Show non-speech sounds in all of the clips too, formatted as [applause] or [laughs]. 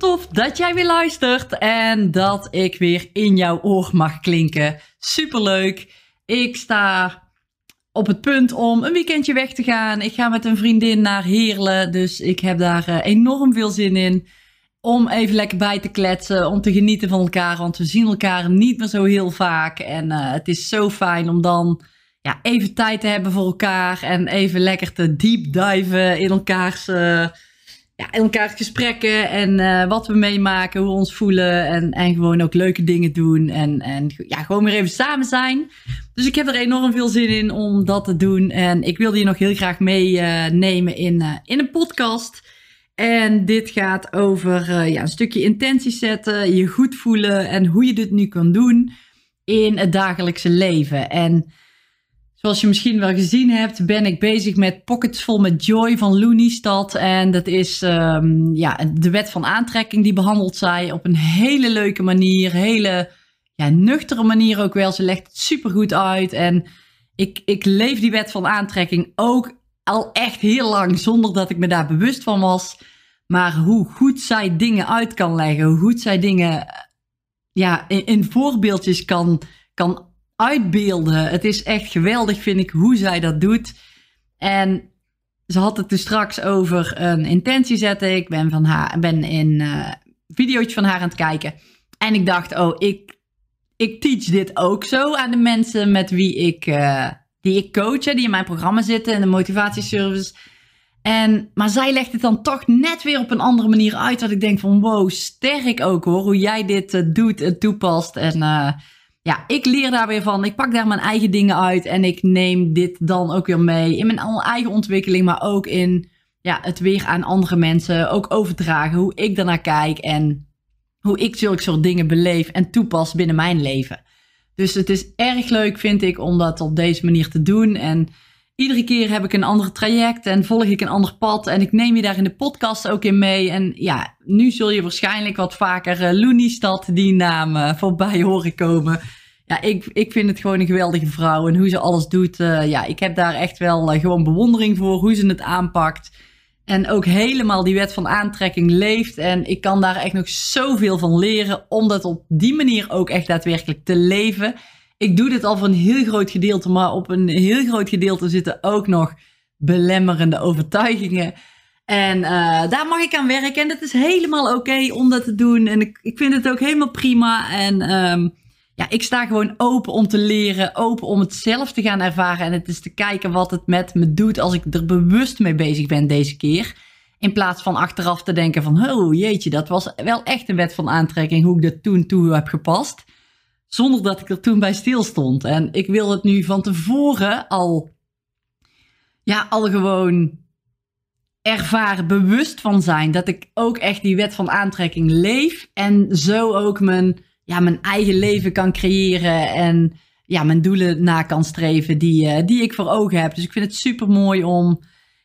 tof dat jij weer luistert en dat ik weer in jouw oor mag klinken. Superleuk. Ik sta op het punt om een weekendje weg te gaan. Ik ga met een vriendin naar Heerlen, dus ik heb daar eh, enorm veel zin in. Om even lekker bij te kletsen, om te genieten van elkaar, want we zien elkaar niet meer zo heel vaak. En uh, het is zo fijn om dan ja, even tijd te hebben voor elkaar en even lekker te deep diven in elkaars... Uh, ja, elkaar gesprekken en uh, wat we meemaken, hoe we ons voelen en, en gewoon ook leuke dingen doen en, en ja, gewoon weer even samen zijn. Dus ik heb er enorm veel zin in om dat te doen en ik wilde je nog heel graag meenemen uh, in, uh, in een podcast. En dit gaat over ja, een stukje intentie zetten, je goed voelen en hoe je dit nu kan doen in het dagelijkse leven. En Zoals je misschien wel gezien hebt, ben ik bezig met Pockets Vol met Joy van Looneystad. En dat is um, ja, de wet van aantrekking, die behandelt zij op een hele leuke manier. Hele ja, nuchtere manier ook wel. Ze legt het super goed uit. En ik, ik leef die wet van aantrekking ook al echt heel lang zonder dat ik me daar bewust van was. Maar hoe goed zij dingen uit kan leggen, hoe goed zij dingen ja, in, in voorbeeldjes kan, kan uitbeelden. Het is echt geweldig, vind ik, hoe zij dat doet. En ze had het dus straks over een intentie zetten. Ik ben, van haar, ben in uh, videootje van haar aan het kijken. En ik dacht, oh, ik, ik teach dit ook zo aan de mensen met wie ik, uh, die ik coach, die in mijn programma zitten, in de motivatieservice. En, maar zij legt het dan toch net weer op een andere manier uit. Dat ik denk van wow, sterk ook hoor. Hoe jij dit uh, doet en toepast. En ja, ik leer daar weer van. Ik pak daar mijn eigen dingen uit en ik neem dit dan ook weer mee in mijn eigen ontwikkeling, maar ook in ja, het weer aan andere mensen ook overdragen hoe ik daarnaar kijk en hoe ik zulke soort dingen beleef en toepas binnen mijn leven. Dus het is erg leuk, vind ik, om dat op deze manier te doen. En iedere keer heb ik een ander traject en volg ik een ander pad. En ik neem je daar in de podcast ook in mee. En ja, nu zul je waarschijnlijk wat vaker uh, die naam, uh, voorbij horen komen. Ja, ik, ik vind het gewoon een geweldige vrouw. En hoe ze alles doet. Uh, ja, ik heb daar echt wel gewoon bewondering voor. Hoe ze het aanpakt. En ook helemaal die wet van aantrekking leeft. En ik kan daar echt nog zoveel van leren. Om dat op die manier ook echt daadwerkelijk te leven ik doe dit al voor een heel groot gedeelte, maar op een heel groot gedeelte zitten ook nog belemmerende overtuigingen. En uh, daar mag ik aan werken. En dat is helemaal oké om dat te doen. En ik, ik vind het ook helemaal prima. En um, ja, ik sta gewoon open om te leren, open om het zelf te gaan ervaren. En het is te kijken wat het met me doet als ik er bewust mee bezig ben deze keer. In plaats van achteraf te denken van, oh jeetje, dat was wel echt een wet van aantrekking, hoe ik dat toen toe heb gepast. Zonder dat ik er toen bij stilstond. En ik wil het nu van tevoren al, ja, al gewoon ervaren, bewust van zijn. Dat ik ook echt die wet van aantrekking leef. En zo ook mijn, ja, mijn eigen leven kan creëren. En ja, mijn doelen na kan streven die, uh, die ik voor ogen heb. Dus ik vind het super mooi om,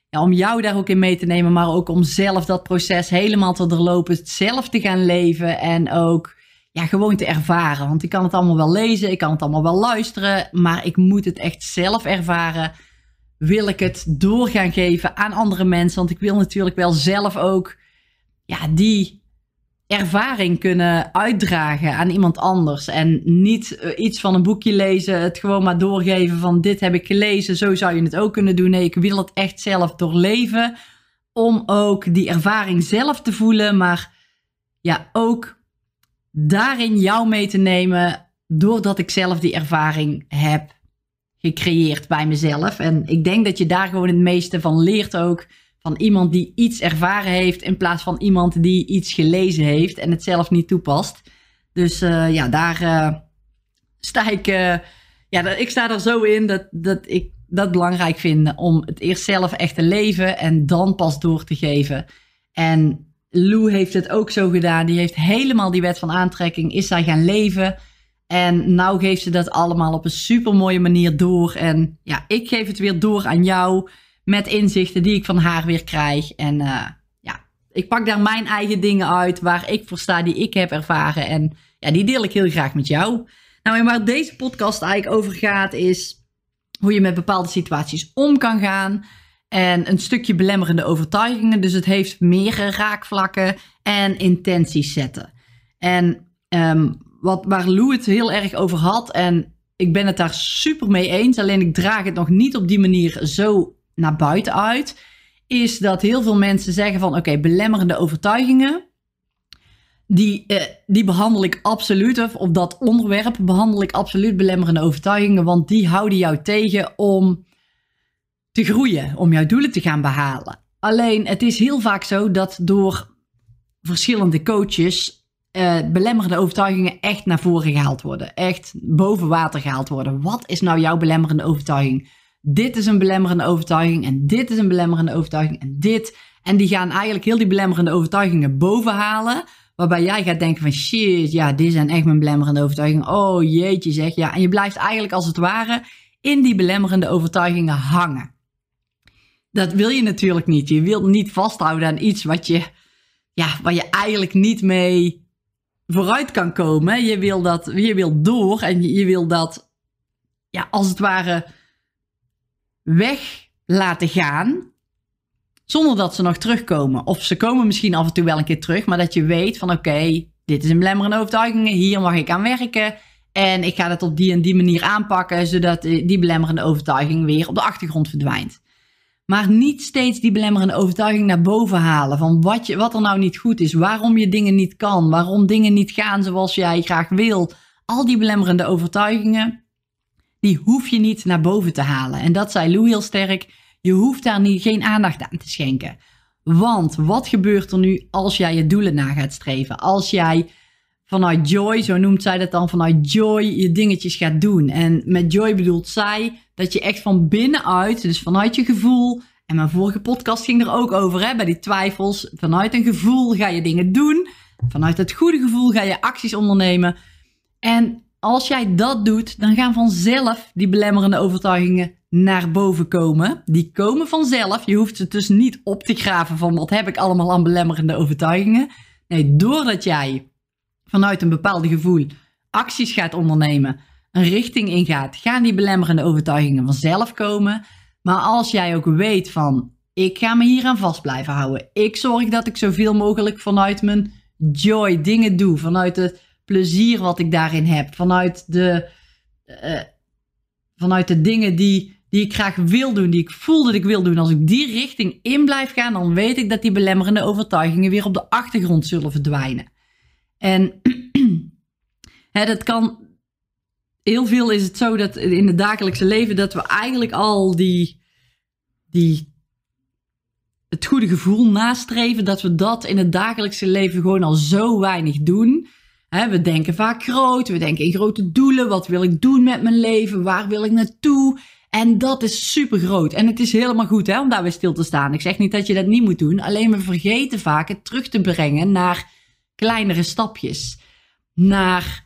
ja, om jou daar ook in mee te nemen. Maar ook om zelf dat proces helemaal te doorlopen. Zelf te gaan leven. En ook ja, gewoon te ervaren. Want ik kan het allemaal wel lezen, ik kan het allemaal wel luisteren, maar ik moet het echt zelf ervaren. Wil ik het door gaan geven aan andere mensen? Want ik wil natuurlijk wel zelf ook ja, die ervaring kunnen uitdragen aan iemand anders. En niet uh, iets van een boekje lezen, het gewoon maar doorgeven van dit heb ik gelezen, zo zou je het ook kunnen doen. Nee, ik wil het echt zelf doorleven om ook die ervaring zelf te voelen, maar ja, ook daarin jou mee te nemen, doordat ik zelf die ervaring heb gecreëerd bij mezelf. En ik denk dat je daar gewoon het meeste van leert ook. Van iemand die iets ervaren heeft, in plaats van iemand die iets gelezen heeft en het zelf niet toepast. Dus uh, ja, daar uh, sta ik. Uh, ja, ik sta er zo in dat, dat ik dat belangrijk vind om het eerst zelf echt te leven en dan pas door te geven. En Lou heeft het ook zo gedaan. Die heeft helemaal die wet van aantrekking, is zij gaan leven. En nou geeft ze dat allemaal op een super mooie manier door. En ja, ik geef het weer door aan jou met inzichten die ik van haar weer krijg. En uh, ja, ik pak daar mijn eigen dingen uit waar ik voor sta, die ik heb ervaren. En ja, die deel ik heel graag met jou. Nou, en waar deze podcast eigenlijk over gaat, is hoe je met bepaalde situaties om kan gaan. En een stukje belemmerende overtuigingen. Dus het heeft meerdere raakvlakken en intenties zetten. En um, wat, waar Lou het heel erg over had. En ik ben het daar super mee eens. Alleen ik draag het nog niet op die manier zo naar buiten uit. Is dat heel veel mensen zeggen van oké, belemmerende overtuigingen. Die, eh, die behandel ik absoluut, of op dat onderwerp behandel ik absoluut belemmerende overtuigingen, want die houden jou tegen om te groeien, om jouw doelen te gaan behalen. Alleen het is heel vaak zo dat door verschillende coaches uh, belemmerende overtuigingen echt naar voren gehaald worden. Echt boven water gehaald worden. Wat is nou jouw belemmerende overtuiging? Dit is een belemmerende overtuiging en dit is een belemmerende overtuiging en dit. En die gaan eigenlijk heel die belemmerende overtuigingen boven halen. Waarbij jij gaat denken van shit, ja, dit zijn echt mijn belemmerende overtuigingen. Oh jeetje zeg, ja. En je blijft eigenlijk als het ware in die belemmerende overtuigingen hangen. Dat wil je natuurlijk niet. Je wilt niet vasthouden aan iets wat je, ja, waar je eigenlijk niet mee vooruit kan komen. Je wil dat, je wil door en je wil dat, ja, als het ware weg laten gaan. Zonder dat ze nog terugkomen. Of ze komen misschien af en toe wel een keer terug, maar dat je weet van oké, dit is een belemmerende overtuiging, hier mag ik aan werken. En ik ga het op die en die manier aanpakken, zodat die belemmerende overtuiging weer op de achtergrond verdwijnt. Maar niet steeds die belemmerende overtuiging naar boven halen. Van wat, je, wat er nou niet goed is. Waarom je dingen niet kan. Waarom dingen niet gaan zoals jij graag wil. Al die belemmerende overtuigingen. Die hoef je niet naar boven te halen. En dat zei Lou heel sterk. Je hoeft daar niet, geen aandacht aan te schenken. Want wat gebeurt er nu als jij je doelen na gaat streven? Als jij vanuit joy, zo noemt zij dat dan, vanuit joy je dingetjes gaat doen. En met joy bedoelt zij dat je echt van binnenuit, dus vanuit je gevoel, en mijn vorige podcast ging er ook over, hè, bij die twijfels, vanuit een gevoel ga je dingen doen. Vanuit het goede gevoel ga je acties ondernemen. En als jij dat doet, dan gaan vanzelf die belemmerende overtuigingen naar boven komen. Die komen vanzelf. Je hoeft ze dus niet op te graven van wat heb ik allemaal aan belemmerende overtuigingen. Nee, doordat jij vanuit een bepaald gevoel acties gaat ondernemen, een richting ingaat, gaan die belemmerende overtuigingen vanzelf komen. Maar als jij ook weet van, ik ga me hier aan vast blijven houden. Ik zorg dat ik zoveel mogelijk vanuit mijn joy dingen doe, vanuit het plezier wat ik daarin heb, vanuit de, uh, vanuit de dingen die, die ik graag wil doen, die ik voel dat ik wil doen. Als ik die richting in blijf gaan, dan weet ik dat die belemmerende overtuigingen weer op de achtergrond zullen verdwijnen. En hè, dat kan. Heel veel is het zo dat in het dagelijkse leven dat we eigenlijk al die, die het goede gevoel nastreven, dat we dat in het dagelijkse leven gewoon al zo weinig doen. we denken vaak groot, we denken in grote doelen. Wat wil ik doen met mijn leven? Waar wil ik naartoe? En dat is super groot. En het is helemaal goed hè, om daar weer stil te staan. Ik zeg niet dat je dat niet moet doen. Alleen we vergeten vaak het terug te brengen naar kleinere stapjes naar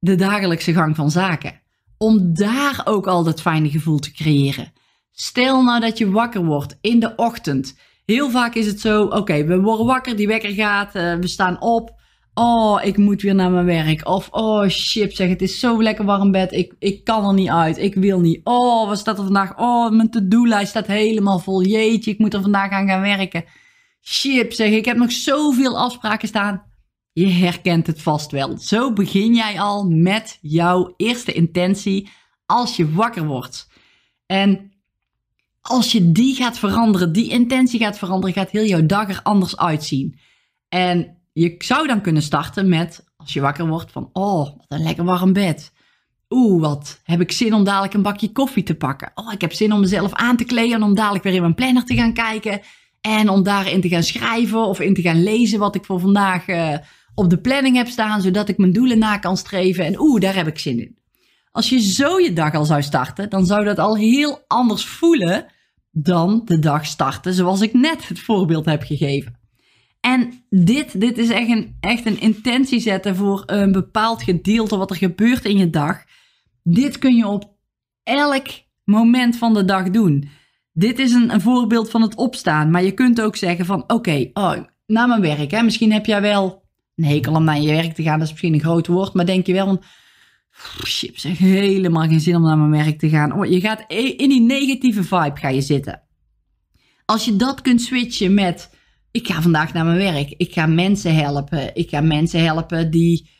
de dagelijkse gang van zaken. Om daar ook al dat fijne gevoel te creëren. Stel nou dat je wakker wordt in de ochtend. Heel vaak is het zo: oké, we worden wakker, die wekker gaat, uh, we staan op. Oh, ik moet weer naar mijn werk. Of oh shit, zeg, het is zo lekker warm bed. Ik, ik kan er niet uit. Ik wil niet. Oh, wat staat er vandaag? Oh, mijn to-do-lijst staat helemaal vol. Jeetje, ik moet er vandaag aan gaan werken. Shit, zeg, ik heb nog zoveel afspraken staan. Je herkent het vast wel. Zo begin jij al met jouw eerste intentie als je wakker wordt. En als je die gaat veranderen, die intentie gaat veranderen, gaat heel jouw dag er anders uitzien. En je zou dan kunnen starten met, als je wakker wordt, van oh, wat een lekker warm bed. Oeh, wat heb ik zin om dadelijk een bakje koffie te pakken. Oh, ik heb zin om mezelf aan te kleden en om dadelijk weer in mijn planner te gaan kijken. En om daarin te gaan schrijven of in te gaan lezen wat ik voor vandaag uh, op de planning heb staan, zodat ik mijn doelen na kan streven. En oeh, daar heb ik zin in. Als je zo je dag al zou starten, dan zou dat al heel anders voelen dan de dag starten zoals ik net het voorbeeld heb gegeven. En dit, dit is echt een, echt een intentie zetten voor een bepaald gedeelte wat er gebeurt in je dag. Dit kun je op elk moment van de dag doen. Dit is een, voorbeeld van het opstaan. Maar je kunt ook zeggen van oké, oh, naar mijn werk. Hè? Misschien heb jij wel een hekel om naar je werk te gaan. Dat is misschien een groot woord. Maar denk je wel van shit, zeg helemaal geen zin om naar mijn werk te gaan. Oh, je gaat in die negatieve vibe ga je zitten. Als je dat kunt switchen met ik ga vandaag naar mijn werk. Ik ga mensen helpen. Ik ga mensen helpen die.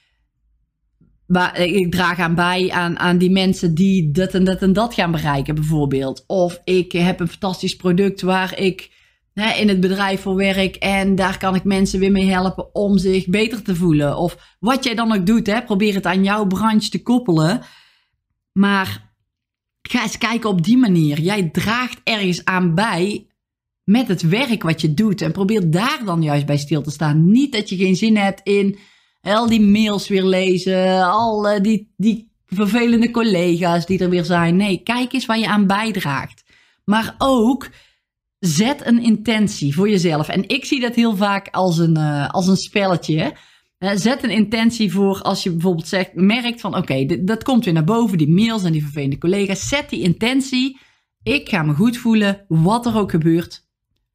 Waar, ik draag aan bij aan, aan die mensen die dat en dat en dat gaan bereiken, bijvoorbeeld. Of ik heb een fantastisch product waar ik in het bedrijf voor werk en daar kan ik mensen weer mee helpen om zich beter te voelen. Of wat jij dan ook doet, hè, probeer het aan jouw branche te koppelen. Maar ga eens kijken op die manier. Jij draagt ergens aan bij met het werk wat je doet. En probeer daar dan juist bij stil te staan. Niet dat je geen zin hebt in al die mails weer lezen, al die, die vervelende collega's die er weer zijn. Nee, kijk eens waar je aan bijdraagt. Maar ook zet een intentie voor jezelf. En ik zie dat heel vaak als een, uh, als een spelletje. zet een intentie voor als je bijvoorbeeld zegt, merkt van oké, dat komt weer naar boven, die mails en die vervelende collega's. Zet die intentie. Ik ga me goed voelen, wat er ook gebeurt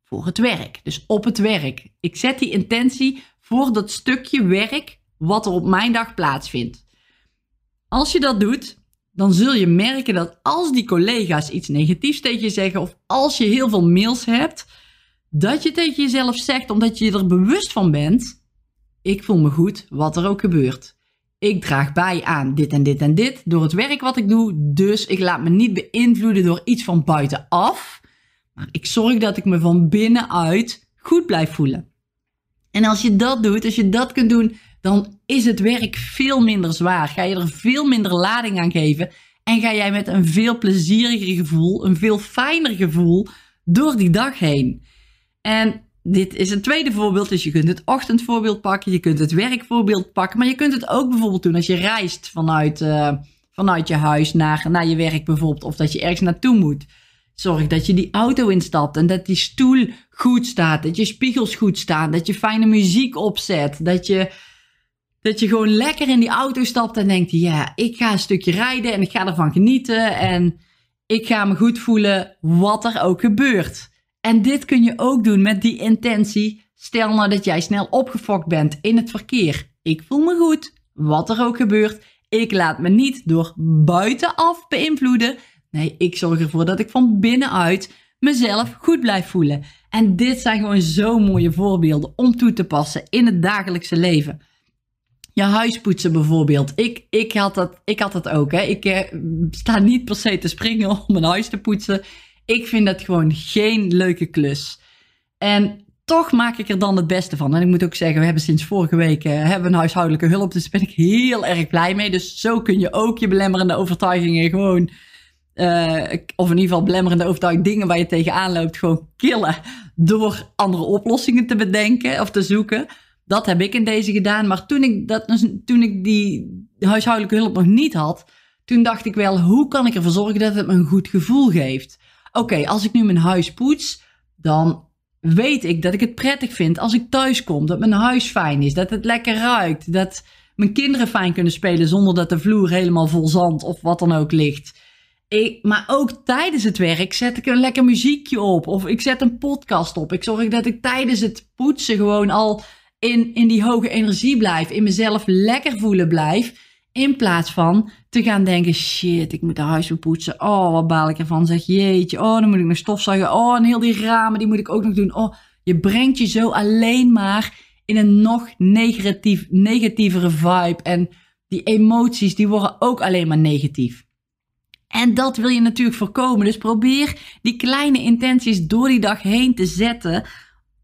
voor het werk. Dus op het werk. Ik zet die intentie voor dat stukje werk wat er op mijn dag plaatsvindt. Als je dat doet, dan zul je merken dat als die collega's iets negatiefs tegen je zeggen of als je heel veel mails hebt, dat je tegen jezelf zegt omdat je er bewust van bent: ik voel me goed wat er ook gebeurt. Ik draag bij aan dit en dit en dit door het werk wat ik doe, dus ik laat me niet beïnvloeden door iets van buitenaf. Maar ik zorg dat ik me van binnenuit goed blijf voelen. En als je dat doet, als je dat kunt doen, dan is het werk veel minder zwaar. Ga je er veel minder lading aan geven. En ga jij met een veel plezieriger gevoel, een veel fijner gevoel door die dag heen. En dit is een tweede voorbeeld. Dus je kunt het ochtendvoorbeeld pakken, je kunt het werkvoorbeeld pakken. Maar je kunt het ook bijvoorbeeld doen als je reist vanuit, uh, vanuit je huis naar, naar je werk bijvoorbeeld. Of dat je ergens naartoe moet. Zorg dat je die auto instapt en dat die stoel goed staat. Dat je spiegels goed staan. Dat je fijne muziek opzet. Dat je, dat je gewoon lekker in die auto stapt en denkt: ja, ik ga een stukje rijden en ik ga ervan genieten. En ik ga me goed voelen wat er ook gebeurt. En dit kun je ook doen met die intentie. Stel nou dat jij snel opgefokt bent in het verkeer. Ik voel me goed, wat er ook gebeurt. Ik laat me niet door buitenaf beïnvloeden. Nee, ik zorg ervoor dat ik van binnenuit mezelf goed blijf voelen. En dit zijn gewoon zo mooie voorbeelden om toe te passen in het dagelijkse leven. Je huis poetsen bijvoorbeeld. Ik, ik, had, dat, ik had dat ook. Hè. Ik eh, sta niet per se te springen [laughs] om een huis te poetsen. Ik vind dat gewoon geen leuke klus. En toch maak ik er dan het beste van. En ik moet ook zeggen, we hebben sinds vorige week uh, hebben een huishoudelijke hulp. Dus daar ben ik heel erg blij mee. Dus zo kun je ook je belemmerende overtuigingen gewoon uh, of in ieder geval belemmerende overtuiging, dingen waar je tegenaan loopt, gewoon killen door andere oplossingen te bedenken of te zoeken. Dat heb ik in deze gedaan. Maar toen ik, dat, dus, toen ik die huishoudelijke hulp nog niet had, toen dacht ik wel, hoe kan ik ervoor zorgen dat het me een goed gevoel geeft? Oké, als ik nu mijn huis poets, dan weet ik dat ik het prettig vind als ik thuis kom. Dat mijn huis fijn is, dat het lekker ruikt, dat mijn kinderen fijn kunnen spelen zonder dat de vloer helemaal vol zand of wat dan ook ligt. Ik, maar ook tijdens het werk zet ik een lekker muziekje op. Of ik zet een podcast op. Ik zorg dat ik tijdens het poetsen gewoon al in, in die hoge energie blijf. In mezelf lekker voelen blijf. In plaats van te gaan denken: shit, ik moet de huis poetsen. Oh, wat baal ik ervan. Zeg jeetje. Oh, dan moet ik nog stofzuigen. Oh, en heel die ramen, die moet ik ook nog doen. Oh, je brengt je zo alleen maar in een nog negatief, negatievere vibe. En die emoties, die worden ook alleen maar negatief. En dat wil je natuurlijk voorkomen. Dus probeer die kleine intenties door die dag heen te zetten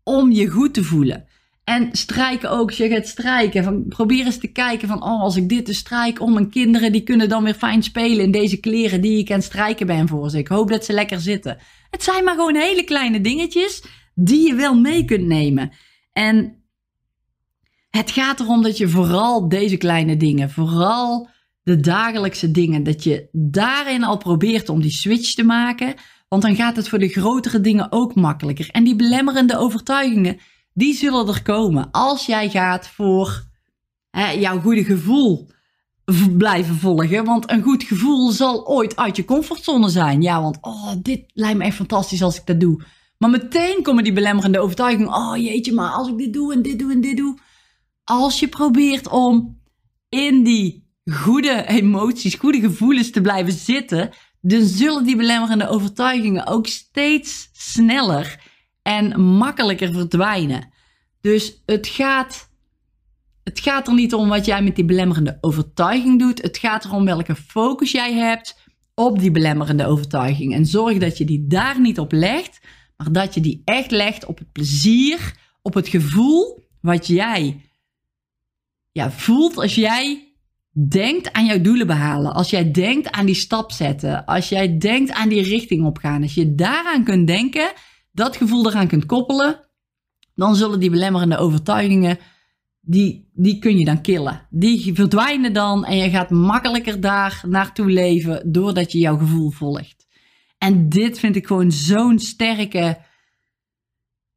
om je goed te voelen. En strijken ook, je gaat strijken, van, probeer eens te kijken van, oh, als ik dit dus strijk om mijn kinderen, die kunnen dan weer fijn spelen in deze kleren die ik aan strijken ben voor ze. Ik hoop dat ze lekker zitten. Het zijn maar gewoon hele kleine dingetjes die je wel mee kunt nemen. En het gaat erom dat je vooral deze kleine dingen, vooral de dagelijkse dingen, dat je daarin al probeert om die switch te maken. Want dan gaat het voor de grotere dingen ook makkelijker. En die belemmerende overtuigingen, die zullen er komen als jij gaat voor hè, jouw goede gevoel blijven volgen. Want een goed gevoel zal ooit uit je comfortzone zijn. Ja, want oh, dit lijkt me echt fantastisch als ik dat doe. Maar meteen komen die belemmerende overtuigingen. Oh jeetje, maar als ik dit doe en dit doe en dit doe. Als je probeert om in die goede emoties, goede gevoelens te blijven zitten, dan zullen die belemmerende overtuigingen ook steeds sneller en makkelijker verdwijnen. Dus het gaat, het gaat er niet om wat jij met die belemmerende overtuiging doet. Het gaat erom welke focus jij hebt op die belemmerende overtuiging. En zorg dat je die daar niet op legt, maar dat je die echt legt op het plezier, op het gevoel wat jij ja, voelt als jij denkt aan jouw doelen behalen, als jij denkt aan die stap zetten, als jij denkt aan die richting opgaan, als je daaraan kunt denken, dat gevoel eraan kunt koppelen, dan zullen die belemmerende overtuigingen, die, die kun je dan killen. Die verdwijnen dan en je gaat makkelijker daar naartoe leven doordat je jouw gevoel volgt. En dit vind ik gewoon zo'n sterke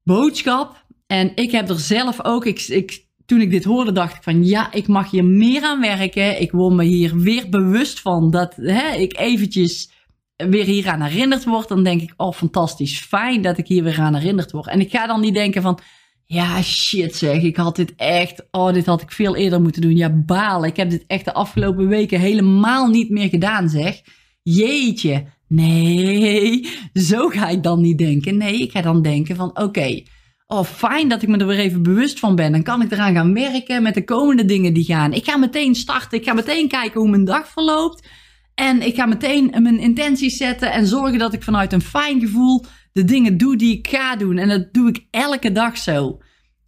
boodschap. En ik heb er zelf ook, ik, ik toen ik dit hoorde, dacht ik van ja, ik mag hier meer aan werken. Ik word me hier weer bewust van dat hè, ik eventjes weer hier aan herinnerd word. Dan denk ik, oh fantastisch, fijn dat ik hier weer aan herinnerd word. En ik ga dan niet denken van, ja shit zeg, ik had dit echt, oh dit had ik veel eerder moeten doen. Ja balen, ik heb dit echt de afgelopen weken helemaal niet meer gedaan zeg. Jeetje, nee, zo ga ik dan niet denken. Nee, ik ga dan denken van oké oh fijn dat ik me er weer even bewust van ben. Dan kan ik eraan gaan werken met de komende dingen die gaan. Ik ga meteen starten. Ik ga meteen kijken hoe mijn dag verloopt. En ik ga meteen mijn intenties zetten en zorgen dat ik vanuit een fijn gevoel de dingen doe die ik ga doen. En dat doe ik elke dag zo.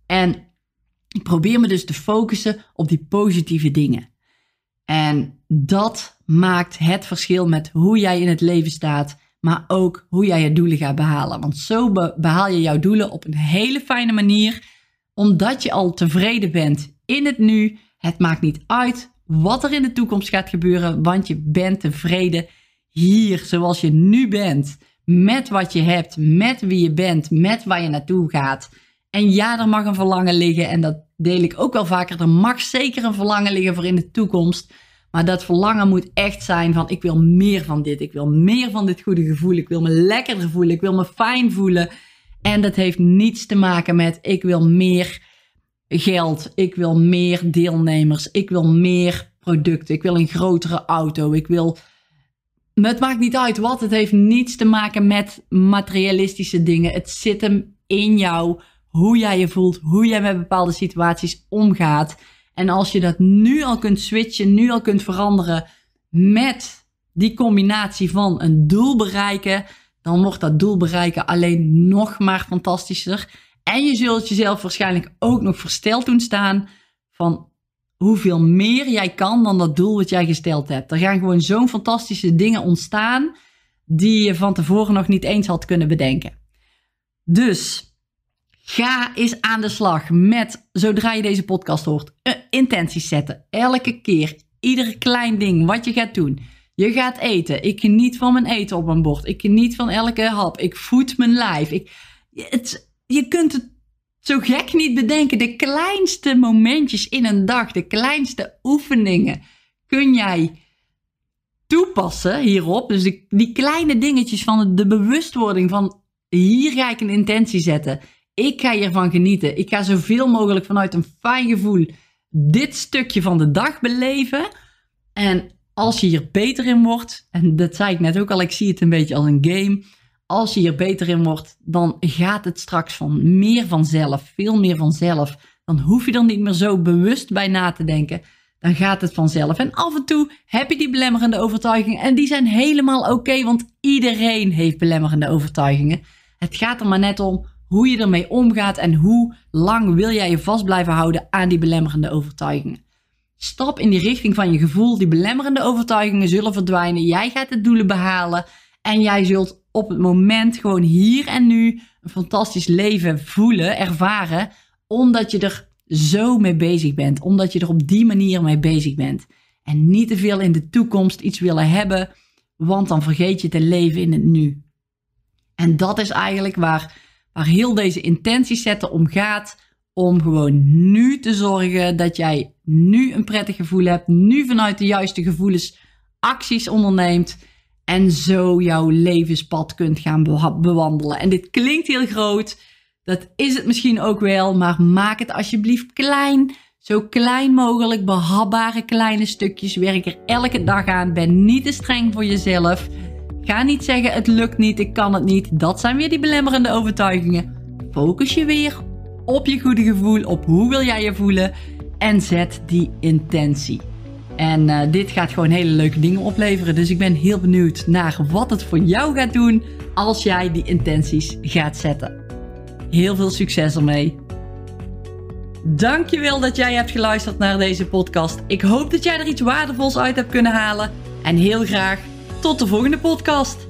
En ik probeer me dus te focussen op die positieve dingen. En dat maakt het verschil met hoe jij in het leven staat maar ook hoe jij je doelen gaat behalen. Want zo behaal je jouw doelen op een hele fijne manier, omdat je al tevreden bent in het nu. Het maakt niet uit wat er in de toekomst gaat gebeuren, want je bent tevreden hier, zoals je nu bent, met wat je hebt, met wie je bent, met waar je naartoe gaat. En ja, er mag een verlangen liggen en dat deel ik ook wel vaker. Er mag zeker een verlangen liggen voor in de toekomst. Maar dat verlangen moet echt zijn van ik wil meer van dit. Ik wil meer van dit goede gevoel. Ik wil me lekkerder voelen. Ik wil me fijn voelen. En dat heeft niets te maken met ik wil meer geld. Ik wil meer deelnemers. Ik wil meer producten. Ik wil een grotere auto. Ik wil. Het maakt niet uit wat. Het heeft niets te maken met materialistische dingen. Het zit hem in jou. Hoe jij je voelt. Hoe jij met bepaalde situaties omgaat. En als je dat nu al kunt switchen, nu al kunt veranderen met die combinatie van een doel bereiken, dan wordt dat doel bereiken alleen nog maar fantastischer. En je zult jezelf waarschijnlijk ook nog versteld doen staan van hoeveel meer jij kan dan dat doel wat jij gesteld hebt. Er gaan gewoon zo'n fantastische dingen ontstaan die je van tevoren nog niet eens had kunnen bedenken. Dus Ga eens aan de slag met, zodra je deze podcast hoort, intenties zetten. Elke keer, ieder klein ding wat je gaat doen. Je gaat eten. Ik geniet van mijn eten op mijn bord. Ik geniet van elke hap. Ik voed mijn lijf. Ik, het, je kunt het zo gek niet bedenken. De kleinste momentjes in een dag, de kleinste oefeningen kun jij toepassen hierop. Dus die kleine dingetjes van de bewustwording van hier ga ik een intentie zetten. Ik ga hiervan genieten. Ik ga zoveel mogelijk vanuit een fijn gevoel dit stukje van de dag beleven. En als je hier beter in wordt, en dat zei ik net ook al, ik zie het een beetje als een game. Als je hier beter in wordt, dan gaat het straks van meer vanzelf, veel meer vanzelf. Dan hoef je er niet meer zo bewust bij na te denken. Dan gaat het vanzelf. En af en toe heb je die belemmerende overtuigingen. En die zijn helemaal oké, want iedereen heeft belemmerende overtuigingen. Het gaat er maar net om hoe je ermee omgaat en hoe lang wil jij je vast blijven houden aan die belemmerende overtuigingen. Stap in die richting van je gevoel. Die belemmerende overtuigingen zullen verdwijnen. Jij gaat de doelen behalen. En jij zult op het moment gewoon hier en nu een fantastisch leven voelen, ervaren. Omdat je er zo mee bezig bent. Omdat je er op die manier mee bezig bent. En niet te veel in de toekomst iets willen hebben. Want dan vergeet je te leven in het nu. En dat is eigenlijk waar waar heel deze intenties zetten om gaat. Om gewoon nu te zorgen dat jij nu een prettig gevoel hebt. Nu vanuit de juiste gevoelens acties onderneemt. En zo jouw levenspad kunt gaan bewandelen. En dit klinkt heel groot. Dat is het misschien ook wel. Maar maak het alsjeblieft klein. Zo klein mogelijk, behapbare kleine stukjes. Werk er elke dag aan. Ben niet te streng voor jezelf. Ga niet zeggen het lukt niet, ik kan het niet. Dat zijn weer die belemmerende overtuigingen. Focus je weer op je goede gevoel, op hoe wil jij je voelen en zet die intentie. En uh, dit gaat gewoon hele leuke dingen opleveren. Dus ik ben heel benieuwd naar wat het voor jou gaat doen als jij die intenties gaat zetten. Heel veel succes ermee. Dankjewel dat jij hebt geluisterd naar deze podcast. Ik hoop dat jij er iets waardevols uit hebt kunnen halen. En heel graag tot de volgende podcast.